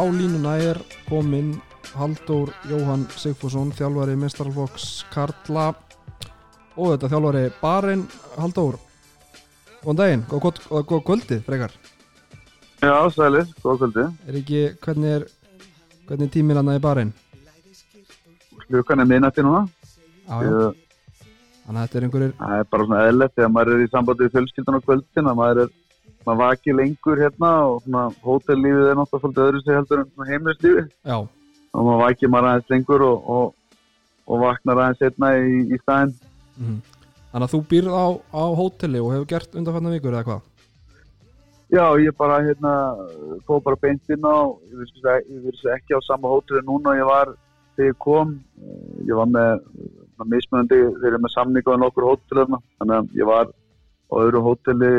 á línuna er kominn Halldór Jóhann Sigfússon þjálfari Mestarflokks Karla og þetta þjálfari Barinn Halldór Góðan daginn, góð, góð, góð, góð kvöldið frekar Já, sælir, góð kvöldi. Er ekki, hvernig er hvernig er tíminn hann í Barinn? Klukkan er minnati núna. Já, já, þannig að þetta er einhverjir Það er bara svona eðlert þegar maður er í sambandi við fjölskyldan á kvöldin að maður er, maður vaki lengur hérna og svona hótellífið er náttúrulega svolítið öðru sig heldur en svona heimilislífið Já, og maður vaki maður aðeins lengur og, og, og vaknar aðeins setna í, í staðinn. mhm Þannig að þú býrð á, á hóteli og hefur gert undanfarnar vikur eða hvað? Já, ég bara hérna fóð bara beint inn á, ég ég vissi ekki á sama hótelli núna ég var þegar ég kom, Eh, ég var með, með mismunandi, þeir eru með samningu á nokkur hótelina, þannig að ég var á öðru hóteli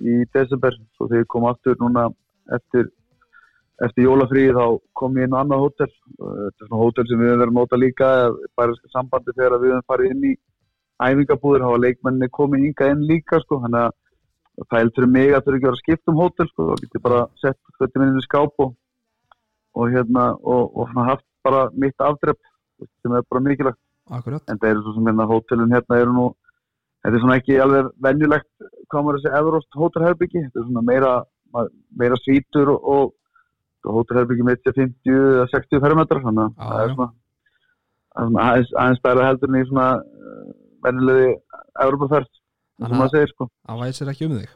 í desember, svo þegar ég kom aftur núna eftir, eftir jólafríð þá kom ég inn á annað hótel, þetta er svona hótel sem við höfum verið að nota líka, bæriska sambandi þegar við höfum farið inn í æfingabúður, hafa leikmenni komið ynga inn líka, sko, þannig að það er fyrir mig að þurfa ekki að vera að skipta um hótel sko, þá get ég bara sett fötum inn í skáp og, og hérna og, og haft bara mitt afdrepp sem er bara mikilvægt, Akkurat. En það eru svo sem hérna hótelun hérna eru nú þetta er svona ekki alveg venjulegt hvað maður þessi Everost hótelherbyggi þetta er svona meira, meira svítur og, og, og hótelherbyggi með 50 eða 60 fermetrar þannig að það er svona, er aðeins, aðeins stærra heldur en í svona uh, venjulegi Evropaferð Þannig sem maður segir sko. Það væsir ekki um þig?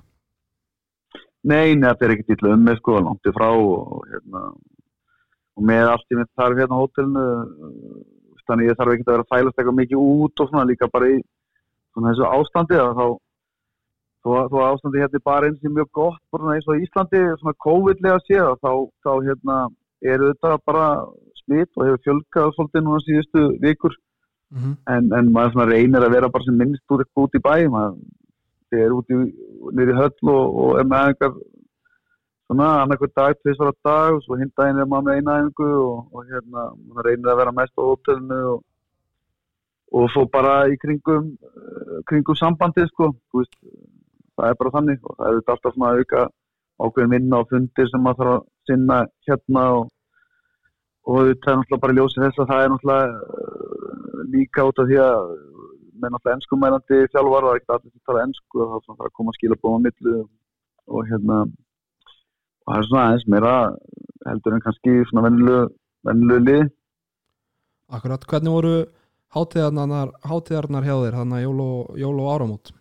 Nei, nei, þetta er ekkert illa um mig sko, langt í frá og, hérna, og með allt í mitt þarf hérna á hótelinu uh, þannig ég þarf ekki að vera að fælast eitthvað mikið út og svona líka bara í svona þessu ástandi að þá þó, að ástandi hérna er bara eins og mjög gott bara eins og Íslandi svona COVID-lega séð þá, þá hérna er þetta bara smitt og hefur fjölgað svolítið núna síðustu vikur. Mm en, en maður svona reynir að vera bara sem minnst út, út í bæ maður er út í, í höll og, og er með einhver svona annarkur dag, tvisvar á dag og svo hinn daginn er maður með eina einhverju og, og hérna, maður reynir að vera mest á hótelinu og, og svo bara í kringum eh, kringum sambandið sko. Veist, það er bara þannig. Og það er þetta alltaf svona auka ákveðin vinna og fundir sem maður þarf að sinna hérna og og þetta er náttúrulega bara ljósið þess að það er náttúrulega uh, líka út af því að með náttúrulega ennskumælandi þjálfar það er ekkert allir sem tala ennsku og það er að koma að skila bóðum á milli og hérna og það er svona aðeins meira heldur en kannski svona venjulegu venjulegu lið. Akkurat, hvernig voru hátíðarnar, hátíðarnar hjá þér þannig að jól og, áramót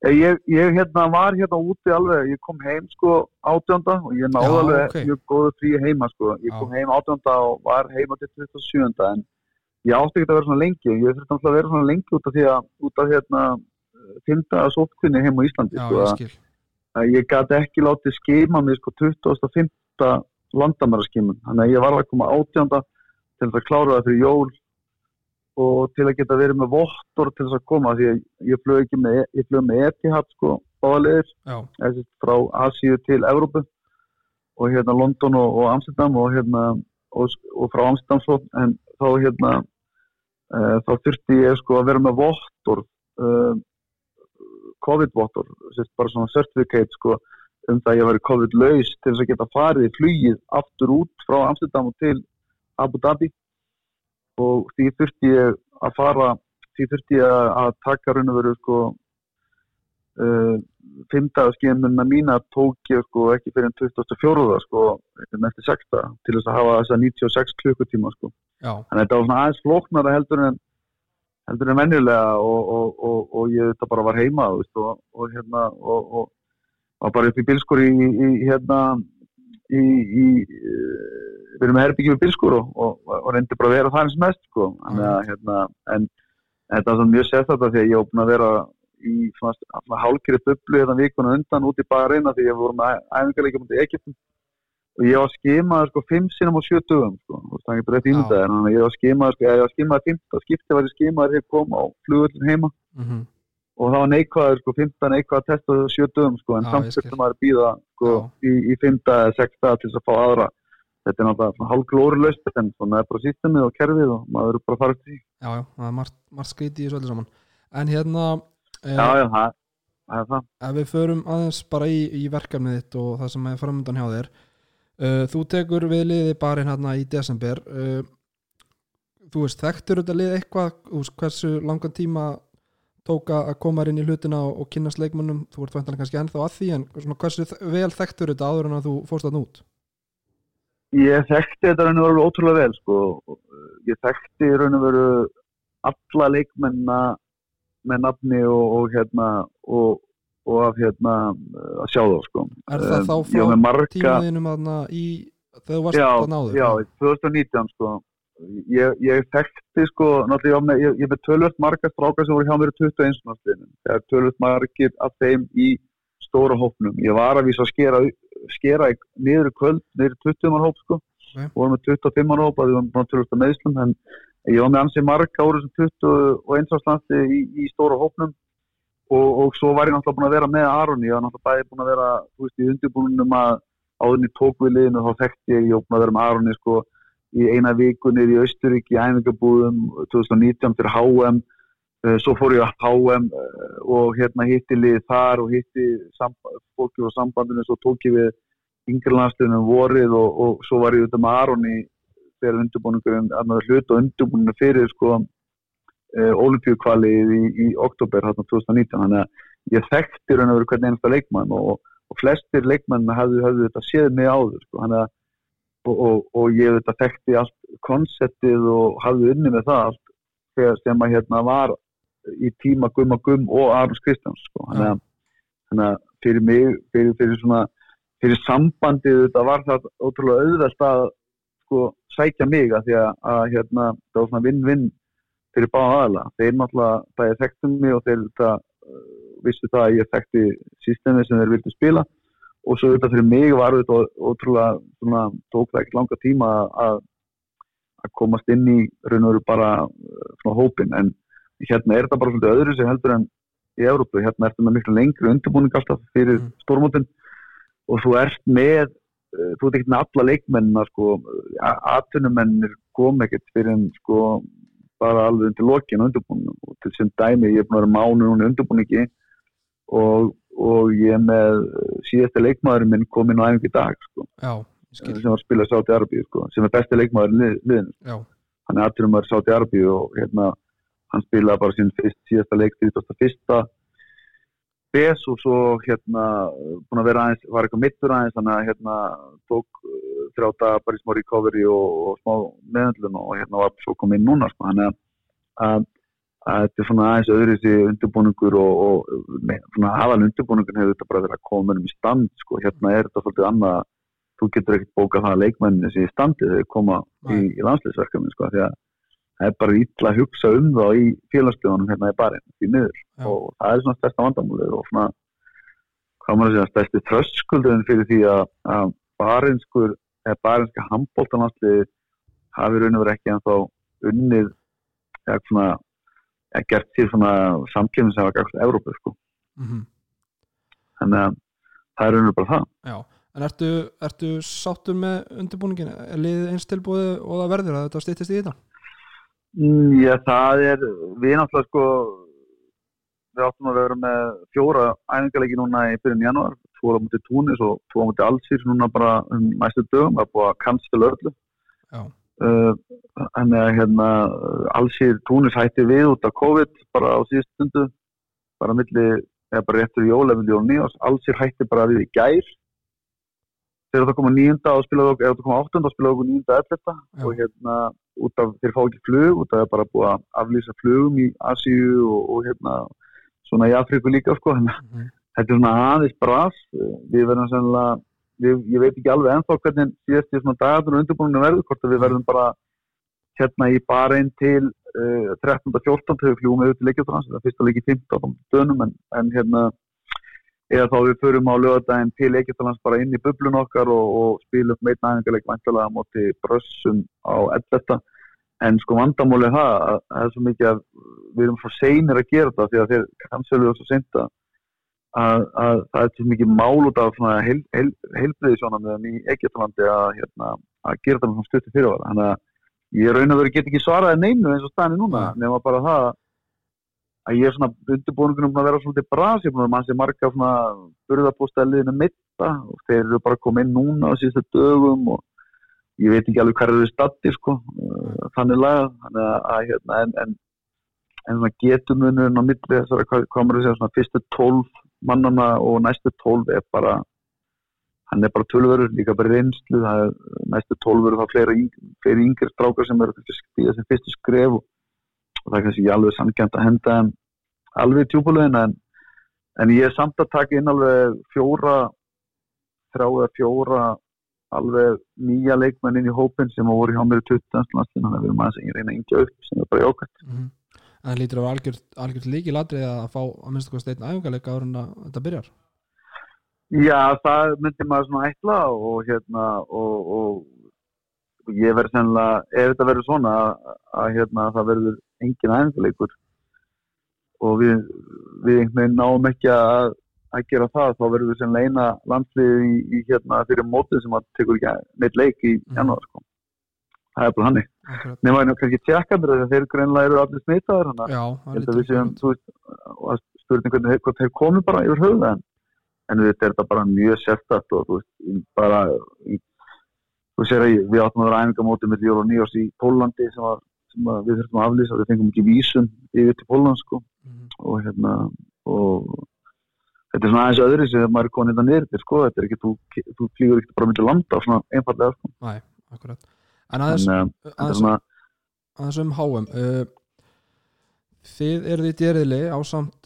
Eh, Ég, ég hérna var hérna úti alveg, ég kom heim sko átjónda og ég náði Já, alveg ok. mjög góðu frí heima sko. Ég Já. kom heim átjónda og var heima til 27. en ég átti ekki að vera svona lengi. Ég þurfti náttúrulega að vera svona lengi út af því að út af hérna fynda sótkunni heim á Íslandi Já, sko. ég að- að Ég gæti ekki látið skima mig sko 25. landamæraskimun. Þannig að ég var að koma átjónda til að klára það fyrir jól og til að geta verið með vottor til þess að koma því að ég flög ekki með, ég flög með Etihad sko, sagt frá Asíu til Evrópu og hérna London og, og Amsterdam og hérna og, og frá Amsterdam svo en þá hérna uh, þá þurfti ég sko að vera með vottor uh, COVID-vottor sérst bara svona certificate sko um það að ég væri COVID-laus til þess að geta farið í flugið aftur út frá Amsterdam og til Abu Dhabi og því þurfti ég að fara því þurfti ég að- að taka raun og veru sko uh, fimmdagarskimuna mína tók ég sko ekki fyrir en 24. sko eftir 6. til þess að hafa þessa 96 klukkutíma sko já, þannig að þetta var svona aðeins flóknara heldur en heldur en venjulega og, og, og, og ég þetta bara var heima veist, og, og hérna og, bara upp í bilskur í, í hérna í, í eh, við erum með herbyggjum í bilskur og, og, og reyndi bara að vera það eins mest sko. Þannig að hérna en, en þetta svona mjög sérstætt því að ég búin að vera í hálkri bublu hérna vikuna undan út í bara reyna því ég voru með æfingarleikjum út í Egyptum. Og ég var skimaður sko fimm sinum á sjö dögum sko, það þannig að ég var skimaður sko, ég var skimaður 15 skipti var ég skimaður hér kom á flugullin heima. Mm og það var neikvæður sko 15 neikvæða test á sjö dögum sko en samt maður að býða sko Já. í, í 5 eða 6 daga til þess að fá aðra. Þetta er náttúrulega hálf glórulaust en svona er bara systemið og kerfið og maður er bara að fara eftir því. Já, já, það er margt, margt skrítið í þessu öllu saman. En hérna eh, já já það það er það. ef við förum aðeins bara í, í verkefnið þitt og það sem er framöndan hjá þér uh, þú tekur við liði barinn hérna í desember uh, þú veist, þekktur þetta lið eitthvað? Hversu langan tíma tóka að koma inn í hlutina og, og kynast leikmönnum, þú ert vantanlega kannski ennþá að því en svona, hversu vel þekktur þetta áður en að þú fórst þarna út Ég þekkti þetta raun og veru ótrúlega vel sko. Ég þekkti raun og veru alla leikmenna með nafni og, og hérna og, og af hérna að sjá þá sko. er það þá frá marga, tímaðinum í þegar þú varst þarna áður já, 2019 sko. Ég, ég þekkti sko, náttúrulega ég, ég, með tölvöld marga strákar sem voru hjá mér í 21. náttúrulega. Það er tölvöld margir af þeim í stóra hópnum. Ég var að vísa að skera, skera í kvöld, niður í 20 mann hóp sko. Ok. vorum með 25 mann hóp að við varum tölvöld að meðslum en ég var með ansið marga úr þessum 21. áslandi í, í stóra hópnum og, og svo var ég náttúrulega búin að vera með Aron, ég var náttúrulega bæði búin að vera veist, í undirbúinum að áðurinn í tókviliðinu þá þekkti ég, ég í eina viku niður í Austurík í æfingabúðum 2019 fyrir HM svo fór ég að HM uh, og hérna hitti lið þar og hitti fólki á sambandinu svo tók ég við yngri landsliðinu vorið og, og svo var ég auðvitað með Aroni þegar undirbúningurinn, annar hlut og undirbúningurinn fyrir sko olimpíukvalið í, í oktober hérna 2019, þannig að ég þekkti raun og veru hvernig einasta leikmann og, og flestir leikmann hafðu þetta séð mig áður sko, þannig að og, og, og ég þetta þekkti allt konseptið og hafði unni með það allt þegar sem að hérna var í tíma Gumma Gumm og Arons Kristjáns sko. þannig, að, þannig að fyrir mig fyrir, fyrir svona fyrir sambandið þetta var það ótrúlega auðvelt að sko sækja mig að því að, að hérna það var svona vinn-vinn fyrir báða aðla þeir náttúrulega, það ég þekktum mig og þeir þetta uh, vissu það að ég þekkti systemið sem þeir vildi spila og svo þetta fyrir mig var þetta ótrúlega svona, tók það ekki langa tíma að að komast inn í raun og veru bara uh, svona hópin en hérna er þetta bara svolítið öðru sem heldur en í Európu, hérna er þetta með miklu lengri undirbúning alltaf fyrir Mm. stórmótin. Og þú ert með uh, þú ert ekkert með alla leikmennina sko, atvinnumennir kom ekkert fyrir en sko bara alveg undir lokin undirbúning og til sem dæmi ég er búin að vera mánu núna undirbúningi og, og ég er með síðasta leikmaðurinn minn kom inn á æfingu í dag sko, já, sem var að spila Sáti Arabíu sko, sem er besti leikmaðurinn lið, liðinu. Já, hann er aðturum að Sáti Arabíu og hérna hann spilaði bara sín fyrst, síðasta leik 31. BS og svo hérna búin að vera aðeins, var eitthvað mittur aðeins þannig að hérna tók uh, þrjáta bara í smá recovery og, og smá meðöndlun og hérna var svo komið núna sko, þannig að, að, að þetta er svona aðeins öðru þessi undirbúningur og, og með, svona aðal undirbúningur hefur þetta bara verið að koma um í stand sko, hérna er þetta svolítið annað þú getur ekkert bókað það að leikmenninni sem í standi þegar koma í, Nei. í landsleisverkefni sko, því að það er bara ítla að hugsa um þá í félagslegunum hérna í barinn, því niður Já. og það er svona stærsta vandamálið og svona hvað maður að segja, stærsti tröskuldurinn fyrir því að, að barinskur eða barinska handbóltanlandsliði hafi raun og verið ekki ennþá unnið eða svona gert sér svona samkjöfum sem var gæst Európa sko, mhm þannig að það er og bara það Já, en ertu, ertu sáttur með undirbúningin? Er liðið eins tilbúið og það verður að þetta stýttist í þetta? Mm, Já, það er, við náttúrulega sko, við áttum að vera með fjóra æfingarleiki núna í byrjun janúar, tvo á mútið Túnis og tvo á mútið Alsýr núna bara um næstu dögum, það er búið að cancel öllu. Já, Uh, Þannig að hérna, Alsýr Túnis hætti við út af COVID bara á síðust stundu, bara milli, eða bara réttur í jól eða milli og nýjás, Alsýr hætti bara við í gær. Þegar það koma nýjunda og spilaðu okkur, eða það koma áttunda og spilaðu okkur nýjunda elletta Já. og hérna út af, þeir fá ekki flug út af það er bara búið að aflýsa flugum í Asíu og, og hérna svona í Afríku líka sko. Þannig að mhm, þetta er svona aðeins bras. Við verðum sennilega við, ég veit ekki alveg ennþá hvernig síðast í svona dagatur og undirbúinu verður hvort að við verðum bara hérna í bara einn til uh, 13.14 þegar við fljúum auðvitað leikjartrans það er fyrsta leiki 15 dönum en, en hérna eða þá við förum á lögadaginn til leikjartrans bara inn í bublun okkar og, og spilum meitt næðingarleik væntalega á móti brössum á 11 en sko vandamáli er það að það er svo mikið að við erum svo seinir að gera það því að þeir kannsölu svo seinta að, að það er til mikið mál út af svona heil, heil, heilbriðisjónum í Egyptalandi að, hérna, að gera það með svona stutti fyrirvara. Þannig að ég raun og veru get ekki svaraði neinu eins og staðin núna Nei. nema bara það að ég er svona undirbúningunum búin að vera svolítið bras ég er búin að mann sem marga svona burðapóstæliðinu mitt þetta og þeir eru bara komið inn núna á síðustu dögum og ég veit ekki alveg hvað eru statti sko, þannig lagað þannig að, að hérna, en, en, en svona getumunurinn á milli þessara, hvað, maður að segja, svona fyrstu tólf mannana og næstu tólf er bara hann er bara tölverður, líka bara reynslu það er næstu tólverður, það er fleiri, fleiri yngri strákar sem eru stíða sem fyrstu skref og, og það er kannski alveg sannkjæmt að henda en alveg í tjúbulögin en, en ég er samt að taka inn alveg fjóra þrá eða fjóra alveg nýja leikmenn inn í hópin sem voru hjá mér í 20. landslinn þannig að við erum aðeins að að yngja upp sem er bara jókvæmt mm -hmm. En það lítur á algjört, algjört líki ladrið að fá að minnst okkur steitna æfingarleika áður en að þetta byrjar Já, það myndi maður svona ætla og hérna og, og ég verði sennilega ef þetta verður svona að, að hérna það verður engin æfingarleikur og við, við einhvern veginn náum ekki að, að gera það þá verður við sennilega eina landslið í, í hérna fyrir mótið sem að tekur ekki neitt leik í Mhm. janúar sko. Það er bara hannig nema það er kannski tjekkandur þegar þeir greinlega eru allir smitaður þannig að og spurning hvernig hvort þeir komi bara yfir höfuð en, en þetta er bara mjög sérstætt og þú veist, bara í, þú sér að við áttum að vera æfingamóti með jól og nýjós í Pólandi sem, var, sem að við þurfum að aflýsa við fengum ekki vísum yfir til Póland sko. Mhm. og hérna og þetta er svona aðeins öðru sem maður er komin þetta niður sko, þetta er ekki, þú, þú flýgur ekki bara myndi landa svona einfallega sko. Næ, akkurat En aðeins, er aðeins, um HM uh, Þið eruð í djeriðli á samt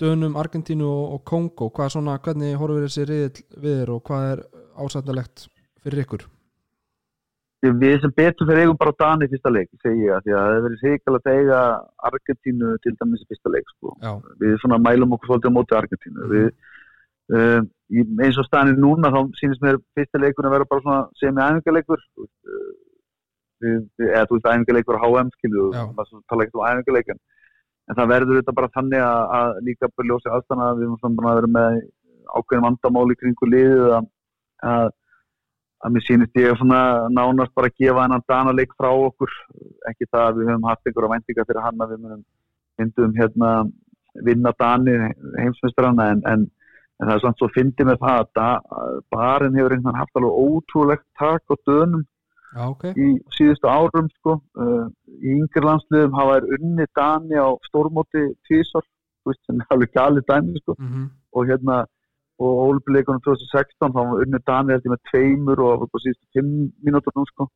Dönum, Argentínu og, Kongo hvað er svona, hvernig horfir þessi riðill við þér og hvað er ásættalegt fyrir ykkur? við sem betur fyrir eigum bara Dani fyrsta leik, segi ég, því að það hefur verið sikalegt að eiga Argentínu til dæmis fyrsta leik, sko. Já, Við svona mælum okkur svolítið á móti Argentínu. Við, uh, í- eins og staðinir núna, þá sýnist mér fyrsta leikur að vera bara svona semi eða þú veist æfingarleikur á HM, maður svona tala ekkert um æfingarleikin. En það verður þetta bara þannig að, að líka bara ljósi aðstæðan að við erum búin að vera með ákveðin vandamál í kringu liðið að, að að mér sýnist ég svona nánast bara að gefa hennan danaleik frá okkur. Ekki það að við höfum haft einhverja væntingar fyrir hann að við myndum hérna vinna Dani heimsmeistrana en, en, en það er svona svo fyndið með það að barinn hefur einhvern veginn haft alveg ótrúlegt tak á dönum já, ok. Í síðustu árum sko. uh, í yngir landsliðum hafa þær unni Dani á stórmóti tísar sem er alveg galið dæmi sko. Mm og hérna og ólupleikunum 2016 þá var unnið Dani eftir með tveimur og það var síðustu fimm mínútur nú sko.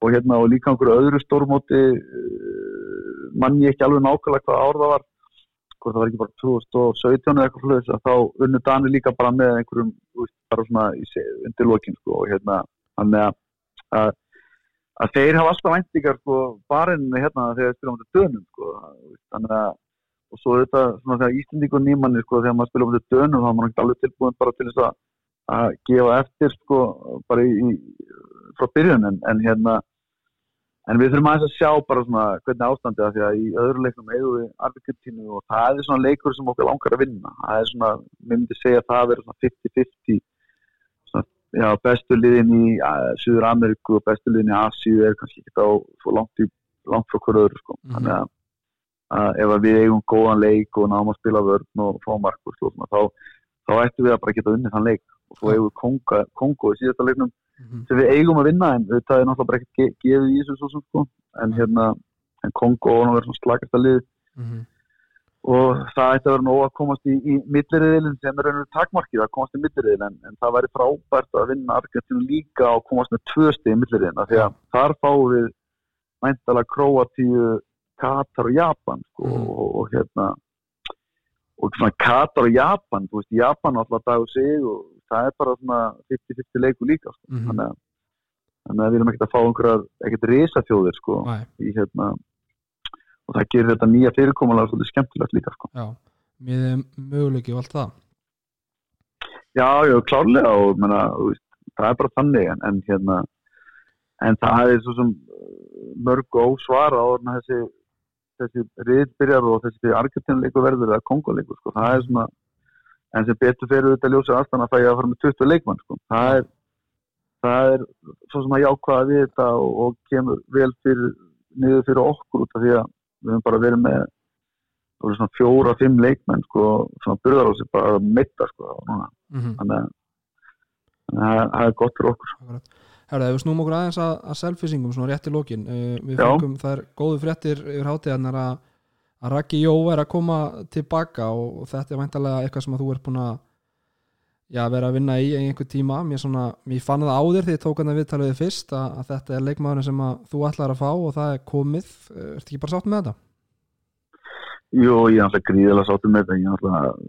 Og hérna og líka einhverju öðru stórmóti uh, mann ég ekki alveg nákvæmlega hvað ár það var hvort það var ekki bara 2017 eða eitthvað flöðis að þá unnið Dani líka bara með einhverjum veist, bara svona í, se- undir lokin sko og hérna þannig að, að að þeir hafa alltaf væntingar sko barinn hérna þegar þeir spila um þetta dönum sko þannig að og svo þetta svona þegar Íslandíkur nýmanni sko þegar maður spila um þetta dönum þá er maður ekki alveg tilbúin bara til þess að að gefa eftir sko bara í, í frá byrjun en, en hérna en við þurfum aðeins að sjá bara svona hvernig ástandið að því að í öðru leiknum eigum við Argentínu og það er svona leikur sem okkur langar að vinna. Það er svona, mér myndi segja að það verður svona 50-50 svona, já, bestu liðin í uh, Suður Ameríku og bestu liðin í Asíu er kannski ekki þá langt, langt frá hverju öðru sko Mhm. þannig að, að ef við eigum góðan leik og náum að spila vörn og fá markur svona, þá, þá ættum við að bara geta unnið þann leik og svo eigum við Kongo, í síðasta leiknum Mhm. sem við eigum að vinna en það er náttúrulega ge gefið í þessu svo sko en hérna en Kongo og hann verður svona slagast að lið Mhm. Og það ætti að vera nóg að komast í, í milliriðilin sem er rauninu takmarkið að komast í milliriðil en, en það væri frábært að vinna Argentínu líka og komast með tvö stið í milliriðin af því að þar fáum við mæntalega Króatíu, Katar og Japan sko, Mhm. og, og hérna og svona Katar og Japan þú veist, Japan alltaf dag og sig og það er bara svona 50-50 leiku líka sko. Mhm. þannig, að, þannig að við erum ekkert að fá einhverjar ekkert risafjóðir sko, Næ, í hérna og það gerir þetta nýja fyrirkomulega svolítið skemmtilegt líka sko. já er möguleiki og allt það Já, já, klárlega og menna, það er bara þannig en, en hérna en það er svo sem uh, mörg ósvara á orðin þessi þessi riðbyrjar og þessi Argentinleikur verður eða Kongoleikur sko. það er svona en sem betur fyrir þetta ljósa aðstæðan að er að fara með 20 leikmann sko. það er það er svo sem að jákvæða við þetta og, og kemur vel fyrir niður fyrir okkur út af því að við höfum bara verið með svona fjóra, fimm leikmenn sko, svona burðar á sig bara að mitta sko, núna Mhm. þannig að það er gott fyrir okkur Herða, ef við snúum okkur aðeins að, að selfisingum svona rétt í lókin uh, við Já. fengum þær góðu fréttir yfir hátíðanar að, að Raki Jó er að koma tilbaka og, og þetta er væntalega eitthvað sem að þú er búin að já, vera að vinna í einhver tíma. Mér, svona, mér fann það áður því ég tók hann að viðtala við fyrst að, að þetta er leikmaðurinn sem að þú ætlar að fá og það er komið. Uh, ertu ekki bara sátt með þetta? Jú, ég er alltaf gríðilega sáttum með þetta. Ég er alltaf,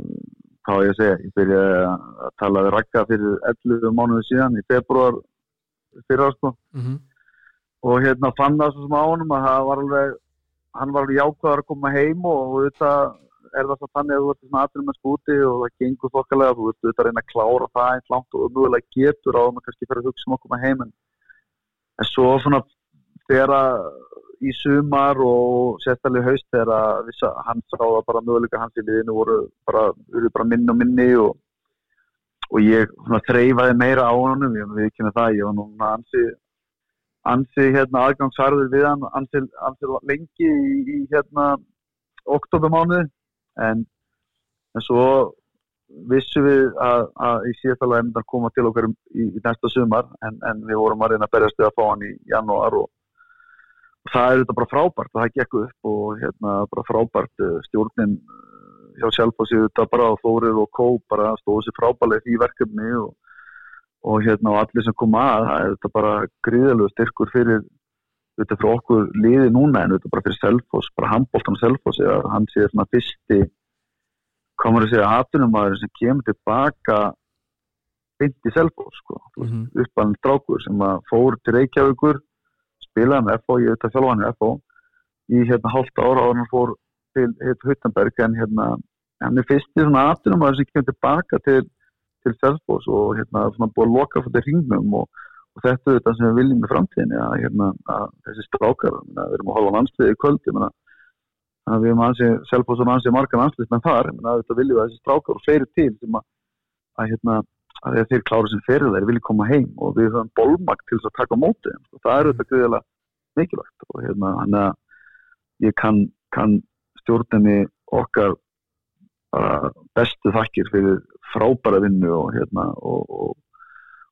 hvað á ég að segja? Ég byrjaði að tala við Ragga fyrir 11 mánuði síðan í februar fyrir ástu Mm -hmm. og hérna fann það svo sem á honum að var alveg hann var alveg jákvæður að koma heim og auðvitað er það svo þannig að þú ert svona aðrum með skúti og það gengur þokkalega þú ert auðvitað að reyna að klára það eins langt og umögulega getur á að kannski fyrir að hugsa um að koma heim en, svo svona þegar í sumar og sérstaklega haust þegar að vissa, hann sá að bara möguleika hans í liðinu voru bara, bara minni og minni og, og ég svona þreifaði meira á honum ég við kynna það, ég var núna ansi ansi hérna aðgangsarður við hann ansi, ansi lengi í, í hérna oktobermánuði en, en svo vissum við að, að í síðast alveg mynda að koma til okkar um- í, í næsta sumar en, en við vorum að reyna að berjast við að fá hann í janúar og, og það er þetta bara frábært og það gekk upp og hérna bara frábært eh, stjórnin eh, hjá Sjálfossi þetta bara og Þórir og Kó bara stóðu sér frábælega í verkefni og, og hérna og allir sem kom að það er þetta bara gríðalegu styrkur fyrir þetta fyrir okkur liði núna en þetta bara fyrir Selfoss, bara handbóltan Selfoss eða hann sé svona fyrsti komur að segja aðtunumæður sem kemur tilbaka beint í Selfoss sko, mm. -hmm. uppalinn strákur sem að fór til Reykjavíkur spilaði með FO, ég veit að þjálfa hann í FO í hérna hálft ára ára hann fór til Huttenberg en hérna hann er fyrsti svona aðtunumæður sem kemur tilbaka til, til Selfoss og hérna svona búið að loka fyrir hringnum og, og þetta er þetta sem við viljum í framtíðinni að, hérna, að þessi strákar við erum að hóla landsliði í kvöld ég meina þannig að við erum ansið, Selfoss og ansið margan ansliðsmenn þar, ég meina þetta viljum við að þessi strákar og fleiri til sem að, að hérna, að þegar þeir klára sem fyrir þeir vilja koma heim og við höfum bólmakt til þess að taka móti þeim, sko. það er þetta greiðilega mikilvægt og hérna hann að ég kann, kann stjórninni okkar bara bestu þakkir fyrir frábæra vinnu og hérna og, og,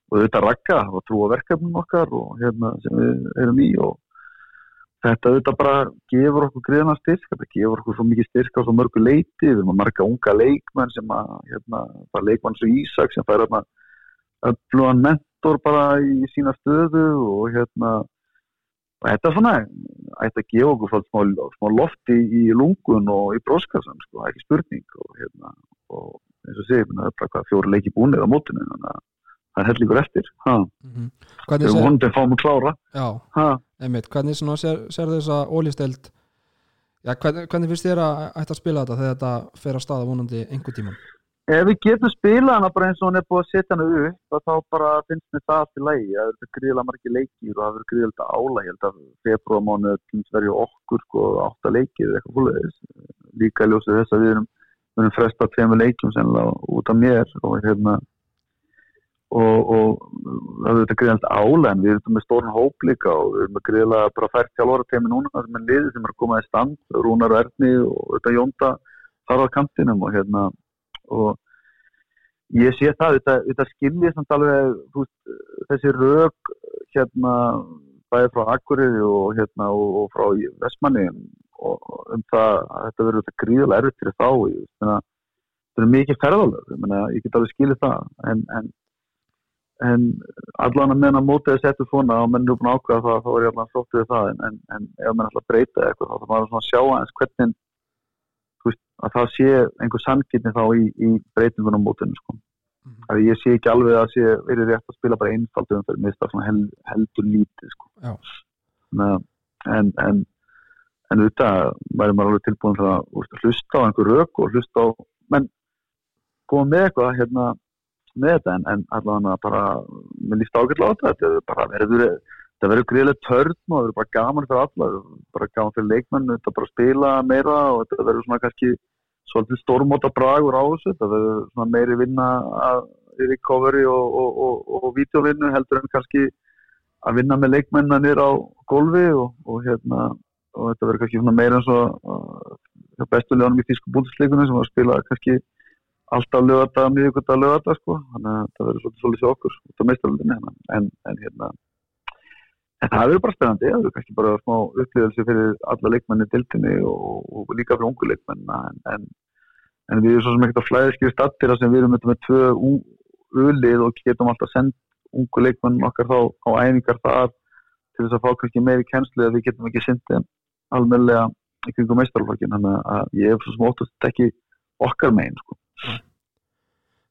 og þetta rakka og trúa verkefnum okkar og hérna sem við erum í og þetta auðvitað bara gefur okkur greiðan styrk, þetta gefur okkur svo mikið styrk á svo mörgu leiti, við erum að marga unga leikmenn sem að, hérna, bara leikmenn svo Ísak sem fær hérna öflugan mentor bara í sína stöðu og hérna og þetta er svona, að gefa okkur smá, smá lofti í lungun og í broskassan, sko, ekki spurning og hérna, og eins og segir það er bara hvað fjóri leiki búinir á mótinu þannig að það er hellingur eftir. Mm -hmm. við sér, hóndið að fá mig klára einmitt, hvernig sér, sér þess að ólisteld já, hvernig, hvernig finnst þér að ætta að spila þetta þegar þetta fer að staða vonandi einhver tíman? Ef við getum spilað hana bara eins og hann er búið að setja hana upp að þá bara finnst mér það í lægi það verður gríðilega margir leikir og það verður gríðilega álæg að februarmánu verður okkur sko átta leikir líka ljósið þess að við erum, við erum fresta tveimur leikjum sennilega út af mér og hérna og, og það verður gríðilega álæg en við erum með stórn hóp líka og við erum með gríðilega bara fært hjálfara teimi núna sem er liðið sem er að koma í stand Rúnar Erni og þetta Jónda þar á kantinum og hérna og ég sé það, þetta, þetta skiljið samt alveg veist, þessi rauk hérna bæðið frá Akureyri og hérna og, og frá Vestmanni og um það að þetta verður þetta gríðilega erfitt fyrir þá ég, þannig að þetta er mikið ferðalög ég, ég get alveg skiljið það en, en, en allan að menna mótið að setja svona og menn eru búin að ákvæða það þá er ég allan flott við það en, en ef mann ætla að breyta eitthvað þá þarf maður að sjá aðeins hvernig veist, að það sé einhver sannkynni þá í, í breytingunum mótinu sko. mm -hmm. að ég sé ekki alveg að sé verið rétt að spila bara einfaldum fyrir mér það hel, heldur lítið sko. En en en auðvitað væri maður alveg tilbúin til að hlusta á einhver rauk og hlusta á menn koma með eitthvað hérna með þetta en, en allavega bara með líft ágætla á þetta þetta verður greiðilegt törn og það verður bara gaman fyrir alla bara gaman fyrir leikmenn þetta bara spila meira og þetta verður svona kannski svolítið stórmóta bragur á þessu þetta verður svona meiri vinna í recovery og, og, og, og videovinnu heldur en kannski að vinna með leikmennanir á golfi og hérna og þetta verður kannski meira eins og uh, bestuleganum í þýsku búndisleikunum sem var að spila kannski alltaf lögata, miðugut að lögata sko, þannig að það verður svolítið svolítið okkur út á meistaröldinni en, en hérna en það verður bara spennandi, það verður kannski bara smá upplýðelse fyrir alla leikmenni dildinni og, og líka fyrir ungu leikmennina en, en, en við erum svo sem ekkert að flæðiskri stattir sem við erum með tvö ulið og getum alltaf sendt ungu leikmenn okkar þá á æfingar þar til þess að fá kannski meiri kennslu að við getum ekki syndið almenlega í kringum meistaralflokkin þannig að ég hef svo smótast ekki okkar megin sko.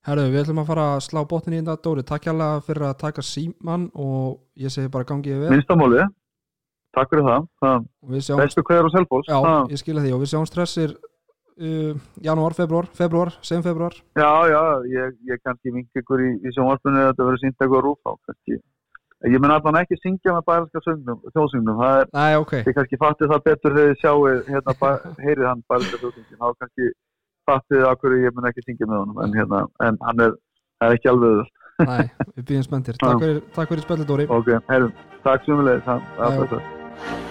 Herru, við ætlum að fara að slá botnin í þetta Dóri, takk hjá fyrir að taka síman og ég segi bara gangið við Minnstamáli, takk fyrir það, það sjáum... bestu hverjar og selvbóls Já, það... ég skilja því. Og við sjáum stressir uh, janúar, februar, februar, sem februar Já, já, ég, ég kannski vingi ykkur í, í sjónvarpunni að þetta verður sínt eitthvað rúf á kannski. Ég menn allan ekki syngja með bæriska þjóðsyngnum, það er, Nei, okay. ég kannski fatti það betur þegar þið sjáu, hérna, heyrið hann bæriska þjóðsyngjum, þá kannski fattið að hverju ég mun ekki syngja með honum en, hérna, en hann er, er ekki alveg Nei, við býðum spenntir. Takk fyrir, fyrir spillit Dóri. Ok, heyrðum, takk svo mjög leið